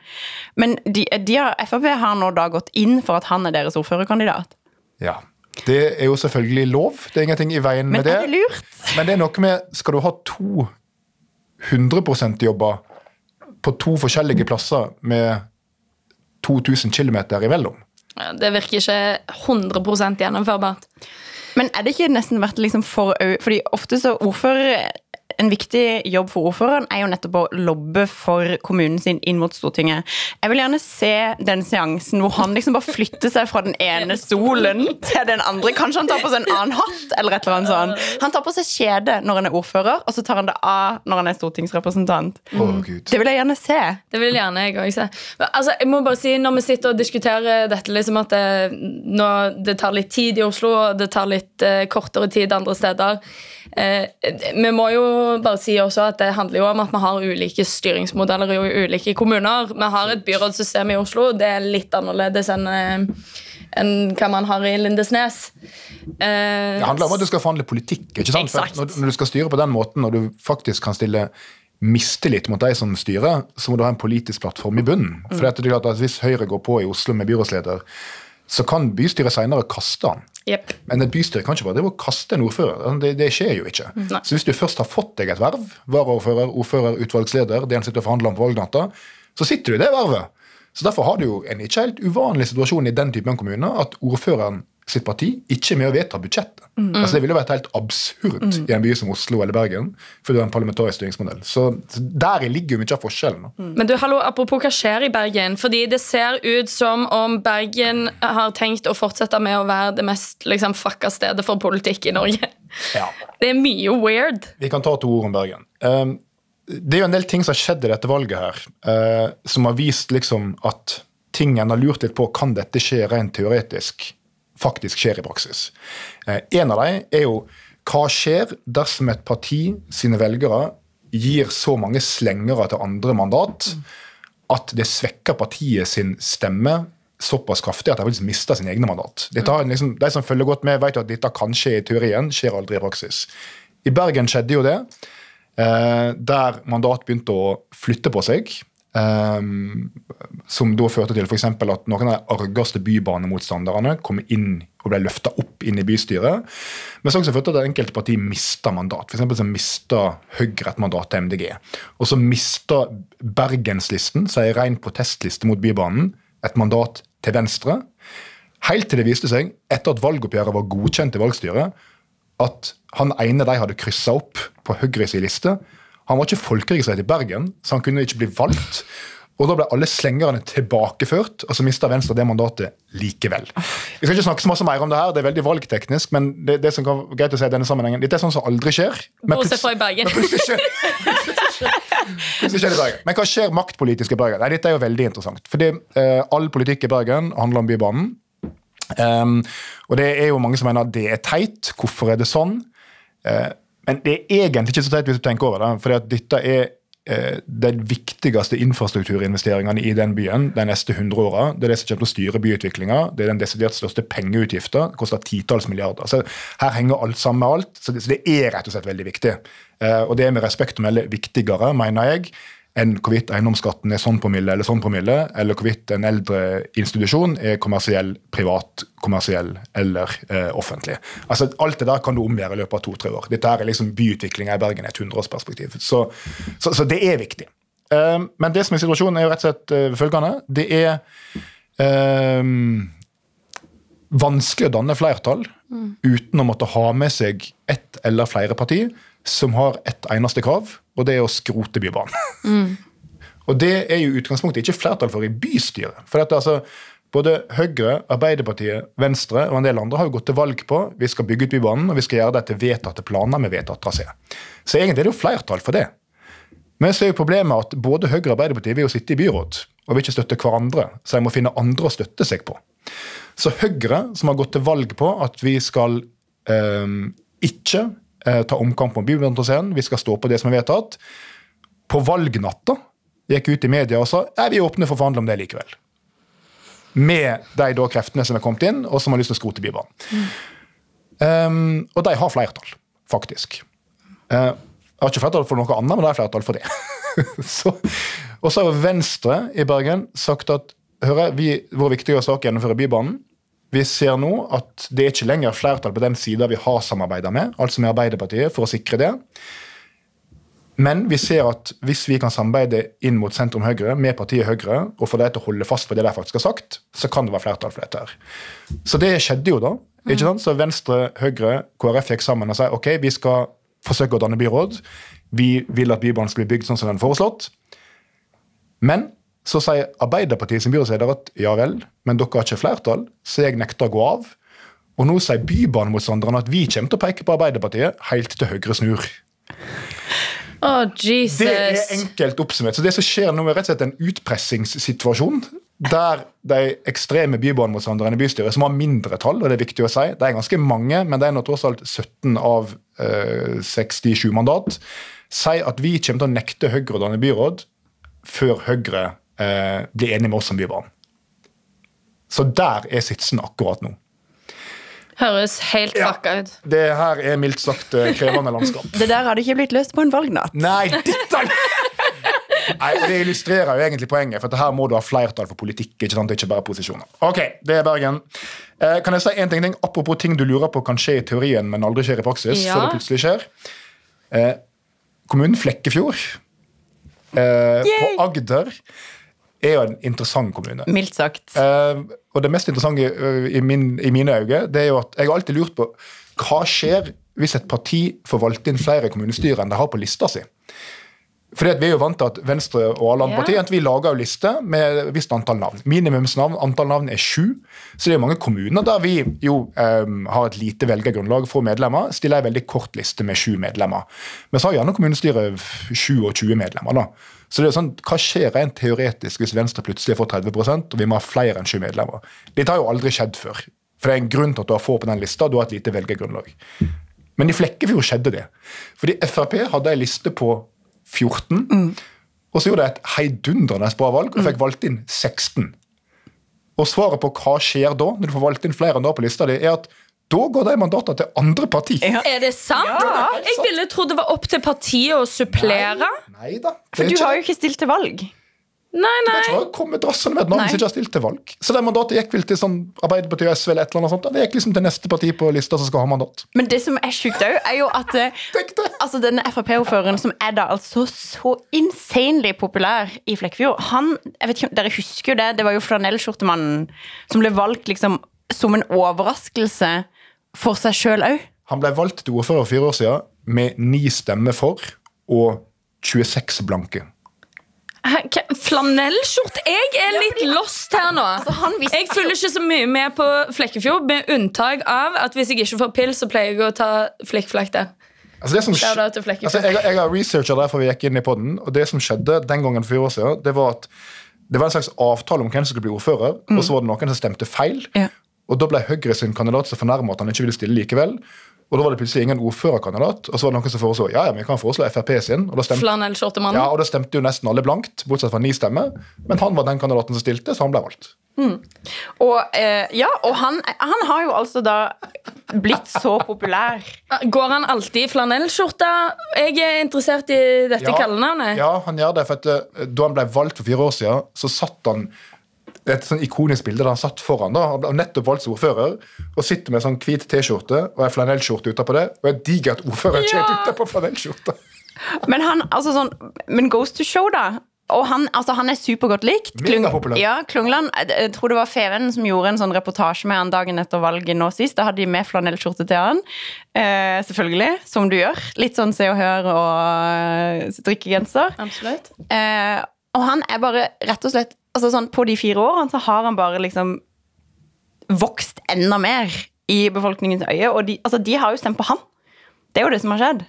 Speaker 3: Men de, de har, Frp har nå da gått inn for at han er deres ordførerkandidat.
Speaker 2: Ja, Det er jo selvfølgelig lov. Det er ingenting i veien
Speaker 3: Men
Speaker 2: med det.
Speaker 3: Men er det lurt?
Speaker 2: Men det er noe med Skal du ha to 100 %-jobber på to forskjellige plasser med 2000 km imellom?
Speaker 4: Det virker ikke 100% gjennomførbart.
Speaker 3: Men er det ikke nesten verdt liksom for Fordi ofte så ordfører en viktig jobb for ordføreren er jo nettopp å lobbe for kommunen sin inn mot Stortinget. Jeg vil gjerne se den seansen hvor han liksom bare flytter seg fra den ene stolen til den andre. Kanskje han tar på seg en annen hatt, eller et eller annet sånt. Han tar på seg kjede når han er ordfører, og så tar han det av når han er stortingsrepresentant.
Speaker 2: Oh,
Speaker 3: Det vil jeg gjerne se.
Speaker 4: Det vil gjerne jeg òg se. Altså, jeg må bare si, Når vi sitter og diskuterer dette, liksom at det, nå, det tar litt tid i Oslo, og det tar litt eh, kortere tid andre steder eh, Vi må jo bare si også at det handler jo om at vi har ulike styringsmodeller i ulike kommuner. Vi har et byrådssystem i Oslo. Det er litt annerledes enn eh, enn hva man har i Lindesnes. Eh,
Speaker 2: Det handler om at du skal forhandle politikk. ikke sant? Når, når du skal styre på den måten, og du faktisk kan stille mistillit mot de som styrer, så må du ha en politisk plattform i bunnen.
Speaker 3: Mm.
Speaker 2: For det er klart at Hvis Høyre går på i Oslo med byrådsleder, så kan bystyret senere kaste han.
Speaker 4: Jepp.
Speaker 2: Men et bystyre kan ikke bare drive og kaste en ordfører. Altså, Det, det skjer jo ikke.
Speaker 4: Nei.
Speaker 2: Så hvis du først har fått deg et verv, varaordfører, ordfører, utvalgsleder, det en sitter og forhandler om på valgnatta, så sitter du i det vervet. Så Derfor har du jo en ikke helt uvanlig situasjon i den typen kommuner at ordføreren sitt parti ikke er med å vedta budsjettet. Altså Det ville vært helt absurd i en by som Oslo eller Bergen, for du har en parlamentarisk styringsmodell. Så, så der ligger jo mye av forskjellen. Mm.
Speaker 4: Men du, hallo, apropos hva skjer i Bergen. Fordi det ser ut som om Bergen har tenkt å fortsette med å være det mest liksom, fucka stedet for politikk i Norge.
Speaker 2: Ja.
Speaker 4: Det er mye weird.
Speaker 2: Vi kan ta to ord om Bergen. Um, det er jo en del ting som har skjedd i dette valget her, uh, som har vist liksom at ting en har lurt litt på, kan dette skje rent teoretisk, faktisk skjer i praksis. Uh, en av dem er jo hva skjer dersom et parti sine velgere gir så mange slengere til andre mandat at det svekker partiet sin stemme såpass kraftig at de faktisk mister sin egne mandat. Dette liksom, de som følger godt med, vet at dette kan skje i teorien, skjer aldri i praksis. I Bergen skjedde jo det, eh, der mandat begynte å flytte på seg. Eh, som da førte til eksempel at noen av de argeste bybanemotstanderne kom inn og ble løfta opp inn i bystyret. Men så også førte til at enkelte partier mista mandat. Eksempel så mista Høyre et mandat til MDG. Og så mista Bergenslisten, som er ei ren protestliste mot Bybanen, et mandat til Venstre. Helt til det viste seg, etter at valgoppgjøret var godkjent i valgstyret, at han ene de hadde kryssa opp på Høyre sin liste, han var ikke folkeregistrert i Bergen, så han kunne ikke bli valgt. Og Da ble alle slengerne tilbakeført, og så mista Venstre det mandatet likevel. Vi skal ikke snakke så masse mer om det her, det er veldig valgteknisk, men det, det som kan greit å si i denne sammenhengen, dette er sånn som aldri skjer. Men
Speaker 4: Bortsett fra i Bergen.
Speaker 2: men plutselig skjer, plutselig skjer det i Bergen. Men hva skjer maktpolitisk i Bergen? Nei, Dette er jo veldig interessant. Fordi eh, all politikk i Bergen handler om Bybanen. Um, og det er jo mange som mener at det er teit. Hvorfor er det sånn? Eh, men det er egentlig ikke så teit hvis du tenker over det. For dette er eh, den viktigste infrastrukturinvesteringene i den byen de neste 100 åra. Det er det som kommer til å styre byutviklinga. Det er den desidert største pengeutgifta. Det koster titalls milliarder. Så her henger alt sammen med alt. Så det, så det er rett og slett veldig viktig. Eh, og det er med respekt å melde viktigere, mener jeg, enn hvorvidt eiendomsskatten er sånn promille eller sånn promille, eller hvorvidt en eldre institusjon er kommersiell, privat, kommersiell eller eh, offentlig. Altså Alt det der kan du omgjøre i løpet av to-tre år. Dette her er liksom byutviklinga i Bergen i et hundreårsperspektiv. Så, så, så det er viktig. Eh, men det som er situasjonen, er jo rett og slett eh, følgende. Det er eh, vanskelig å danne flertall uten å måtte ha med seg ett eller flere partier som har ett eneste krav, og det er å skrote Bybanen. og det er jo utgangspunktet ikke flertall for i bystyret. For dette, altså, både Høyre, Arbeiderpartiet, Venstre og en del andre har jo gått til valg på vi skal bygge ut Bybanen, og vi skal gjøre det til vedtatte planer med vedtatt trasé. Så egentlig er det jo flertall for det. Men så er jo problemet at både Høyre og Arbeiderpartiet vil jo sitte i byråd og vil ikke støtte hverandre, så de må finne andre å støtte seg på. Så Høyre, som har gått til valg på at vi skal eh, ikke ta omkamp om Bybanetraseen, vi skal stå på det som er vedtatt, på valgnatta gikk ut i media og sa er vi åpne for å forhandle om det likevel. Med de da kreftene som er kommet inn, og som har lyst til å skrote Bybanen. Um, og de har flertall, faktisk. Uh, jeg har ikke flertall for noe annet, men de har flertall for det. så, og så har Venstre i Bergen sagt at hører, vi, vår viktige sak er å gjennomføre Bybanen. Vi ser nå at det er ikke lenger flertall på den sida vi har samarbeida med, altså med Arbeiderpartiet, for å sikre det. Men vi ser at hvis vi kan samarbeide inn mot sentrum Høyre med partiet Høyre, og få dem til å holde fast på det de faktisk har sagt, så kan det være flertall for dette. her. Så det skjedde jo da. ikke sant? Så Venstre, Høyre, KrF gikk sammen og sa ok, vi skal forsøke å danne byråd. Vi vil at Bybanen skal bli bygd sånn som den er foreslått. Men så sier Arbeiderpartiet sin byrådsleder at ja vel, men dere har ikke flertall, så jeg nekter å gå av. Og nå sier bybanemotstanderne at vi kommer til å peke på Arbeiderpartiet helt til Høyre snur.
Speaker 4: Å, Jesus.
Speaker 2: Det er enkelt oppsummert. Så det som skjer nå, er rett og slett en utpressingssituasjon. Der de ekstreme bybanemotstanderne i bystyret, som har mindretall, og det er viktig å si, det er ganske mange, men det er nå tross alt 17 av eh, 67 mandat, sier at vi kommer til å nekte Høyre å danne byråd før Høyre eh, bli enig med oss om Bybanen. Så der er sitsen akkurat nå.
Speaker 4: Høres helt
Speaker 2: Ja.
Speaker 4: fucka ut.
Speaker 2: Det her er mildt sagt eh, krevende landskap.
Speaker 3: Det der hadde ikke blitt løst på en valgnatt.
Speaker 2: Nei, dette Nei, Det illustrerer jo egentlig poenget, for her må du ha flertall for politikk. ikke sant? Ikke bare posisjoner. Ok, det er Bergen. Eh, kan jeg si en ting, ting? Apropos ting du lurer på kan skje i teorien, men aldri skjer i praksis.
Speaker 4: Ja.
Speaker 2: før det plutselig skjer. Eh, kommunen Flekkefjord eh, på Agder er jo en interessant kommune.
Speaker 3: Mildt sagt.
Speaker 2: Uh, og det mest interessante ø, i, min, i mine øyne, det er jo at jeg har alltid lurt på hva skjer hvis et parti får valgt inn flere kommunestyrer enn de har på lista si. Fordi at Vi er jo vant til at Venstre og alle andre
Speaker 4: Ja.
Speaker 2: partier vi lager jo lister med et visst antall navn. Minimumsnavn antall navn er sju. Så det er mange kommuner der vi jo um, har et lite velgergrunnlag for medlemmer. Stiller en veldig kort liste med sju medlemmer. Men så har gjerne kommunestyret 27 medlemmer. da. Så det er sånn, Hva skjer rent teoretisk hvis Venstre plutselig får 30% og vi må ha flere enn sju medlemmer? Dette har jo aldri skjedd før. For det er en grunn til at du har få på den lista, du har et lite velgergrunnlag. Men i Flekkefjord skjedde det. Fordi Frp hadde ei liste på 14, Og så gjorde de et heidundrende bra valg og fikk valgt inn 16. Og svaret på hva skjer da, når du får valgt inn flere enn da på lista di, er at da går de mandatene til andre parti.
Speaker 3: Ja.
Speaker 4: Er det sant? Jeg ville trodd det var opp til partiet å supplere.
Speaker 2: Nei da.
Speaker 3: For du har jo ikke stilt til valg.
Speaker 4: Nei, nei.
Speaker 2: Det
Speaker 4: har
Speaker 2: ikke kommet rassende med et navn
Speaker 3: Nei.
Speaker 2: som ikke har stilt til valg. Så det mandatet gikk vel til sånn Arbeiderpartiet og SV eller et eller annet sånt. Det gikk liksom til neste parti på lista som skal ha mandat.
Speaker 3: Men det som er sjukt òg, er jo at eh, altså denne Frp-ordføreren, som er da altså så insanely populær i Flekkefjord Han, jeg vet ikke om Dere husker jo det? Det var jo flanellskjortemannen som ble valgt liksom som en overraskelse for seg sjøl òg.
Speaker 2: Han ble valgt til ordfører for fire år siden med ni stemmer for og 26 blanke.
Speaker 4: Flanellskjorte? Jeg er litt lost her nå. Jeg følger ikke så mye med på Flekkefjord, med unntak av at hvis jeg ikke får pils, så pleier jeg å ta flikkflakk der.
Speaker 2: Altså det som altså jeg, jeg har researcha derfor vi gikk inn i podden, og det som skjedde den gangen for fire år siden, det var at det var en slags avtale om hvem som skulle bli ordfører, og så var det noen som stemte feil.
Speaker 3: Ja.
Speaker 2: Og da ble Høyre sin kandidat så fornærma at han ikke ville stille likevel. Og da var det plutselig ingen ordførerkandidat, og så var det noen som foreslo ja, ja, vi kan foreslå Frp sin. Og da stemte, ja, og da stemte jo nesten alle blankt, bortsett fra ni stemmer. Men han var den kandidaten som stilte, så han ble valgt.
Speaker 3: Og, eh, ja, og han, han har jo altså da blitt så populær.
Speaker 4: Går han alltid i flanellskjorte? Jeg er interessert i dette kallenavnet.
Speaker 2: Ja, han gjør det, for at, eh, Da han ble valgt for fire år siden, så satt han det er et sånn ikonisk bilde der han satt foran. da, Han ble nettopp valgt som ordfører og sitter med sånn hvit T-skjorte og ei flanellskjorte utapå det. Og et digert ordførerkjede
Speaker 4: Ja.
Speaker 2: utapå flanellskjorta.
Speaker 3: Men han, altså sånn Men Goes to Show, da. Og han, altså, han er supergodt likt.
Speaker 2: Klung,
Speaker 3: ja, Klungland, jeg, jeg tror det var Feven som gjorde en sånn reportasje med han dagen etter valget nå sist. Da hadde de med flanellskjorte til han. Eh, selvfølgelig, som du gjør. Litt sånn Se og Hør og drikkegenser. strikkegenser.
Speaker 4: Absolutt.
Speaker 3: Eh, og han er bare rett og slett altså sånn, På de fire årene så har han bare liksom vokst enda mer i befolkningens øye. Og de, altså, de har jo stemt på han. Det er jo det som har skjedd.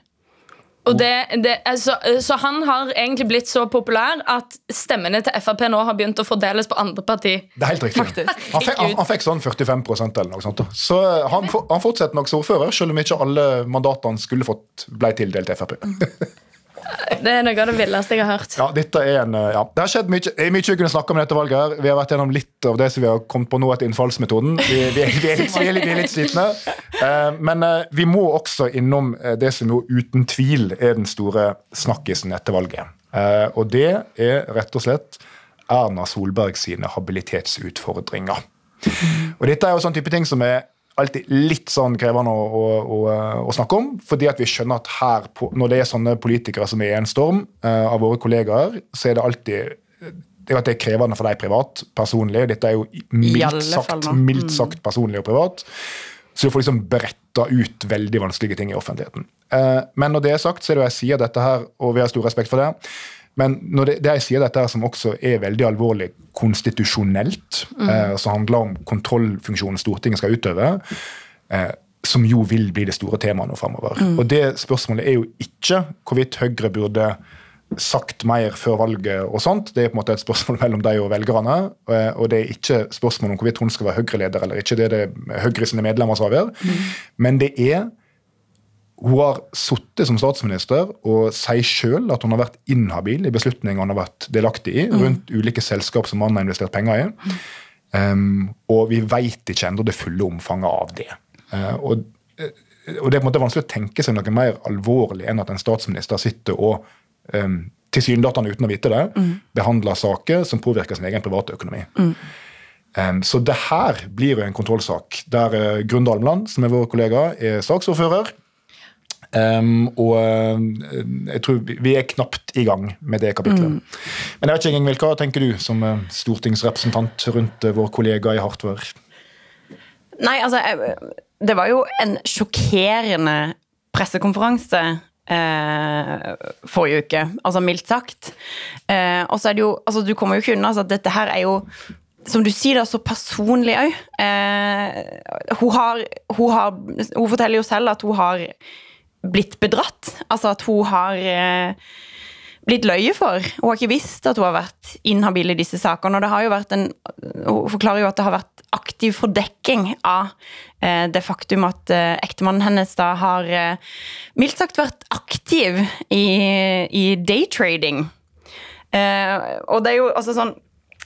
Speaker 4: Og det, det, altså, så han har egentlig blitt så populær at stemmene til Frp nå har begynt å fordeles på andre parti.
Speaker 2: Det er helt riktig. Han fikk, han, han fikk sånn 45% eller noe sånt. Så eh, han, han fortsetter nok som ordfører, selv om ikke alle mandatene skulle fått ble tildelt Frp.
Speaker 4: Det er noe av det villeste jeg har hørt.
Speaker 2: Ja, dette er en, eh, ja. Det har skjedd mye, mye vi kunne snakke om dette valget. her. Vi har vært gjennom litt av det som vi har kommet på nå etter innfallsmetoden. Vi, vi, er, vi, er, litt, vi, er, litt, litt slitne. Eh, men eh, vi må også innom det som jo uten tvil er den store snakkisen etter valget. Og det er rett og slett Erna Solberg sine habilitetsutfordringer. Og dette er jo sånn type ting som er alltid litt sånn krevende å, å, å, å snakke om. fordi at vi skjønner at her, når det er sånne politikere som er i en storm uh, av våre kollegaer, så er det alltid det er at det er krevende for deg privat, personlig. og Dette er jo mildt sagt, mildt sagt personlig og privat. Så du får liksom beretta ut veldig vanskelige ting i offentligheten. Uh, men når det er sagt, så er det jo jeg sier dette her, og vi har stor respekt for det. Men det, det jeg sier dette her som også er veldig alvorlig konstitusjonelt, eh, som handler om kontrollfunksjonen Stortinget skal utøve, eh, som jo vil bli det store temaet nå framover. Og det spørsmålet er jo ikke hvorvidt Høyre burde sagt mer før valget og sånt. Det er på en måte et spørsmål mellom deg og velgerne. eh, Og det er ikke spørsmål om hvorvidt hun skal være Høyre-leder eller ikke. Det er det Høyre sine medlemmer som avgjør. Men det er hun har sittet som statsminister og sier sjøl at hun har vært inhabil i beslutninger hun har vært delaktig i rundt ulike selskap som mannen har investert penger i. Um, og vi veit ikke ennå det fulle omfanget av det. Uh, og, og det er på en måte vanskelig å tenke seg noe mer alvorlig enn at en statsminister sitter og um, tilsynelatende uten å vite det, behandler saker som påvirker sin egen private økonomi. Um, så det her blir jo en kontrollsak der uh, Grunde Almland, som er vår kollega, er saksordfører. Um, og uh, jeg tror vi, er knapt i gang med det kapitlet. Men jeg vet ikke, engang hva tenker du som uh, stortingsrepresentant rundt uh, vår kollega i Hardware?
Speaker 3: Nei, altså Det var jo en sjokkerende pressekonferanse eh, forrige uke. Altså mildt sagt. Eh, og så er det jo altså Du kommer jo ikke unna altså, at dette her er jo som du sier, da, så personlig òg. Eh, hun, hun, har, hun forteller jo selv at hun har blitt bedratt. Altså at hun har eh, blitt løye for. Hun har ikke visst at hun har vært inhabil i disse sakene. Og det har jo vært en, hun forklarer jo at det har vært aktiv fordekking av eh, det faktum at eh, ektemannen hennes da har mildt sagt vært aktiv i, i daytrading. Og det er jo altså sånn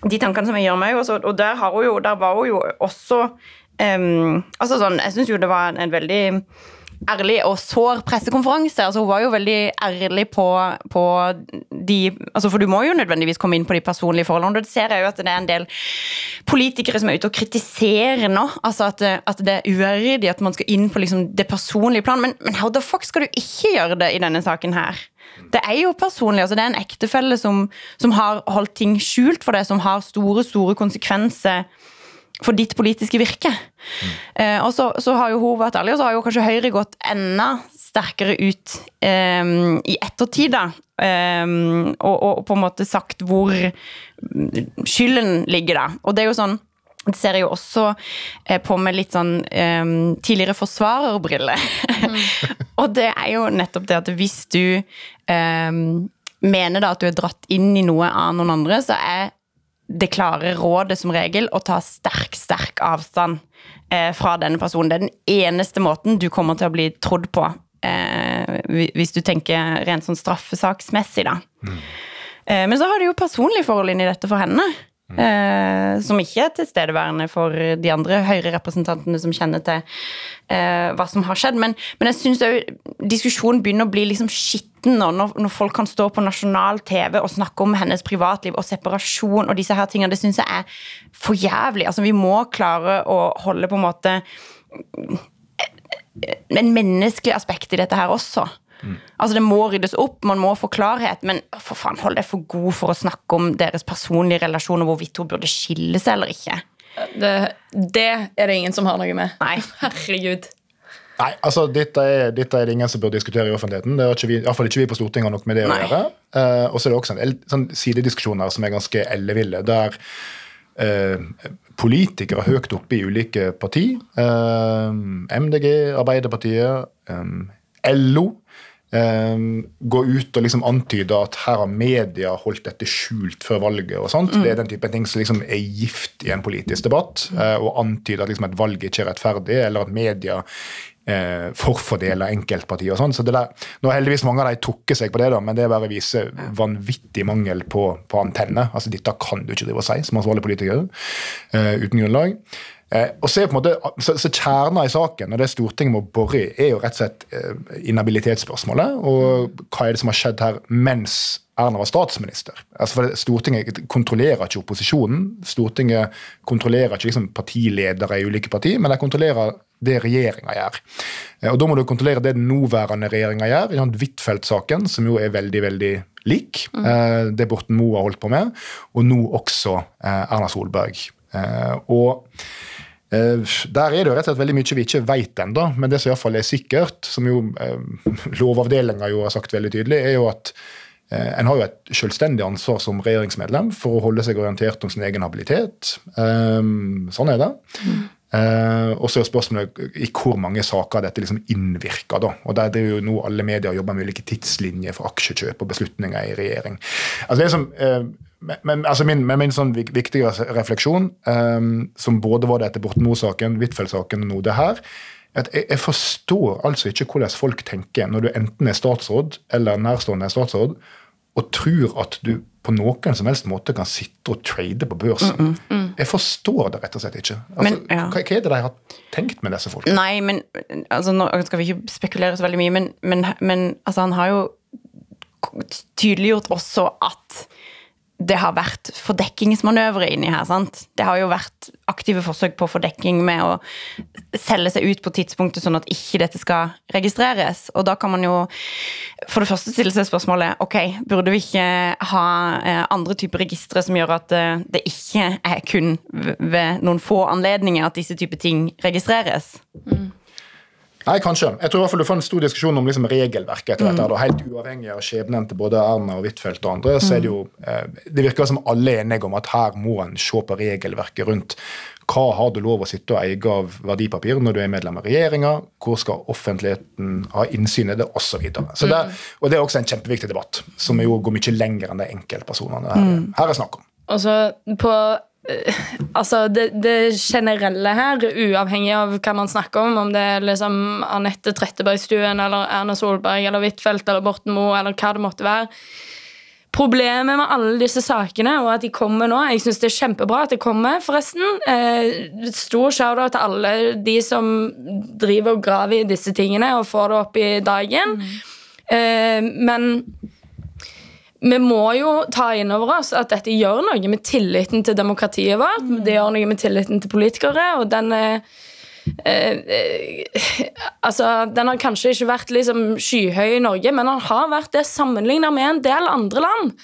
Speaker 3: De tankene som jeg gjør meg, også, og der, har hun jo, der var hun jo også um, altså sånn, Jeg syns jo det var en, en veldig ærlig og sår pressekonferanse. Altså, hun var jo veldig ærlig på, på de altså, For du må jo nødvendigvis komme inn på de personlige forholdene. og Det ser jeg jo at det er en del politikere som er ute og kritiserer nå. Altså at, at det er uærlig at man skal inn på liksom, det personlige plan. Men, men how the fuck skal du ikke gjøre det i denne saken her? Det er jo personlig. altså Det er en ektefelle som, som har holdt ting skjult for deg, som har store, store konsekvenser for ditt politiske virke. Eh, og så, så har jo hun vært ærlig, og så har jo kanskje Høyre gått enda sterkere ut eh, i ettertid, da. Eh, og, og på en måte sagt hvor skylden ligger, da. Og det er jo sånn det ser jeg jo også eh, på med litt sånn eh, tidligere forsvarerbriller. og det er jo nettopp det at hvis du eh, mener da at du er dratt inn i noe av noen andre, så er det klare rådet som regel å ta sterk, sterk avstand eh, fra denne personen. Det er den eneste måten du kommer til å bli trodd på, eh, hvis du tenker rent sånn straffesaksmessig, da. Eh, men så har du jo personlige forhold inni dette for henne. Eh, som ikke er tilstedeværende for de andre Høyre-representantene som kjenner til eh, hva som har skjedd. Men, men jeg syns diskusjonen begynner å bli liksom skitten nå, når, når folk kan stå på nasjonal TV og snakke om hennes privatliv og separasjon og disse her tingene. Det syns jeg er for jævlig. Altså, vi må klare å holde på en måte en menneskelig aspekt i dette her også. Altså Det må ryddes opp, man må få klarhet, men for faen, hold deg for god for å snakke om deres personlige relasjoner, hvorvidt hun burde skille seg eller ikke.
Speaker 4: Det, det er det ingen som har noe med.
Speaker 3: Nei.
Speaker 4: Herregud.
Speaker 2: Nei, altså dette er, dette er det ingen som bør diskutere i offentligheten. Det har ikke vi, i hvert fall ikke vi på Stortinget har noe med det å gjøre. Uh, og så er det også en sånn sidediskusjoner som er ganske elleville, der uh, politikere høyt oppe i ulike parti, uh, MDG, Arbeiderpartiet, um, LO, eh, går ut og liksom antyde at her har media holdt dette skjult før valget. og sånt. Det er den type ting som liksom er gift i en politisk debatt, eh, og antyde at liksom et valg ikke er rettferdig, eller at media eh, forfordeler enkeltpartier og sånn. Så det der, nå har heldigvis mange av de trukket seg på det, da, men det er bare å vise vanvittig mangel på, på antenne. Altså, dette kan du ikke drive og si som ansvarlig politiker uh, uten grunnlag. Eh, og så, er på en måte, så, så Kjerna i saken og det Stortinget må bore i, er jo rett og slett eh, inhabilitetsspørsmålet. Og hva er det som har skjedd her mens Erna var statsminister? Altså for Stortinget kontrollerer ikke opposisjonen. Stortinget kontrollerer ikke liksom, partiledere i ulike partier, men de kontrollerer det regjeringa gjør. Eh, Og Da må du kontrollere det den nåværende regjeringa gjør. i den Huitfeldt-saken, som jo er veldig veldig lik eh, det Borten Moe har holdt på med, og nå også eh, Erna Solberg. Eh, og Der er det jo rett og slett veldig mye vi ikke vet ennå, men det som i fall er sikkert, som jo eh, Lovavdelinga jo har sagt veldig tydelig, er jo at eh, en har jo et selvstendig ansvar som regjeringsmedlem for å holde seg orientert om sin egen habilitet. Eh, sånn er det. Uh, og så er spørsmålet i hvor mange saker dette liksom innvirker. da, og Der driver jo nå alle medier og jobber med ulike tidslinjer for aksjekjøp og beslutninger i regjering. Altså det som, eh, men, altså min, men min sånn vik- viktige refleksjon, um, som både var det etter Borten Huitfeldt-saken og nå det her, er at jeg, jeg forstår altså ikke hvordan folk tenker når du enten er statsråd eller nærstående er statsråd, og tror at du på noen som helst måte kan sitte og trade på børsen. Jeg forstår det rett og slett ikke. Altså,
Speaker 3: Men, ja.
Speaker 2: hva, hva er det de har tenkt med disse folkene?
Speaker 3: Nei, men altså, Nå skal vi ikke spekulere så veldig mye, men, men, men altså, han har jo tydeliggjort også at det har vært fordekkingsmanøvre inni her. sant? Det har jo vært aktive forsøk på fordekking med å selge seg ut på tidspunktet sånn at ikke dette skal registreres. Og da kan man jo for det første stille seg spørsmålet ok, burde vi ikke ha eh, andre typer registre som gjør at eh, det ikke er kun ved noen få anledninger at disse typer ting registreres?
Speaker 2: Nei, kanskje. Jeg tror i hvert fall du får en stor diskusjon om liksom regelverket etter dette. her, da, Helt uavhengig av skjebnen til både Erna og Huitfeldt og andre, så er det jo eh, Det virker som alle er enige om at her må en se på regelverket rundt hva har du lov å sitte og eie av verdipapir når du er medlem av regjeringa, hvor skal offentligheten ha innsyn i det, osv. Så så det, og det er også en kjempeviktig debatt, som jo går mye lenger enn de enkeltpersonene her, her er snakk om.
Speaker 4: Og så på eh, Altså, det, det generelle her, uavhengig av hva man snakker om, om det er liksom Anette Trettebergstuen eller Erna Solberg eller Huitfeldt eller Borten Moe eller hva det måtte være problemet med alle disse sakene, og at de kommer nå Jeg syns det er kjempebra at det kommer, forresten. Eh, stor shout-out til alle de som driver og graver i disse tingene og får det opp i dagen. Eh, men vi må jo ta inn over oss at dette gjør noe med tilliten til demokratiet vårt. Det gjør noe med tilliten til politikere, og den er eh, eh, altså, Den har kanskje ikke vært liksom, skyhøy i Norge, men den har vært det sammenlignet med en del andre land.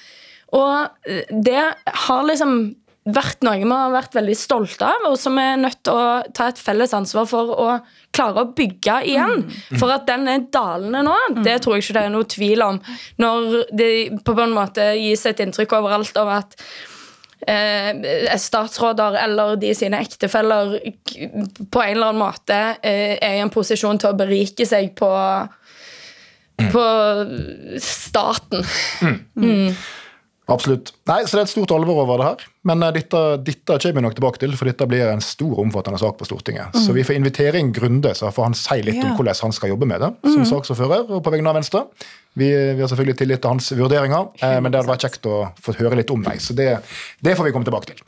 Speaker 4: Og det har liksom vært noe vi har vært veldig stolte av, og som vi er nødt til å ta et felles ansvar for å klare å bygge igjen. For at den er dalende nå, det tror jeg ikke det er noe tvil om. Når det på en måte gis et inntrykk overalt av at eh, statsråder eller de sine ektefeller på en eller annen måte eh, er i en posisjon til å berike seg på på staten.
Speaker 2: Absolutt. Nei, så Det er et stort alvor over det her. Men eh, dette, dette kommer vi nok tilbake til, for dette blir en stor omfattende sak på Stortinget. Så vi får invitere inn Grunde, så får han si litt om hvordan han skal jobbe med det. som saksordfører og på vegne av Venstre. Vi, vi har selvfølgelig tillit til hans vurderinger, eh, men det hadde vært kjekt å få høre litt om dem. Så det, det får vi komme tilbake til.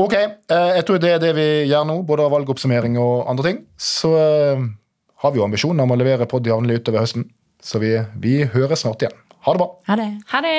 Speaker 2: Ok, eh, jeg tror det er det vi gjør nå, både av valgoppsummering og andre ting. Så eh, har vi jo ambisjoner om å levere pod jevnlig utover høsten. Så vi, vi høres snart igjen. Ha det bra.
Speaker 3: Ha det.
Speaker 4: Ha det!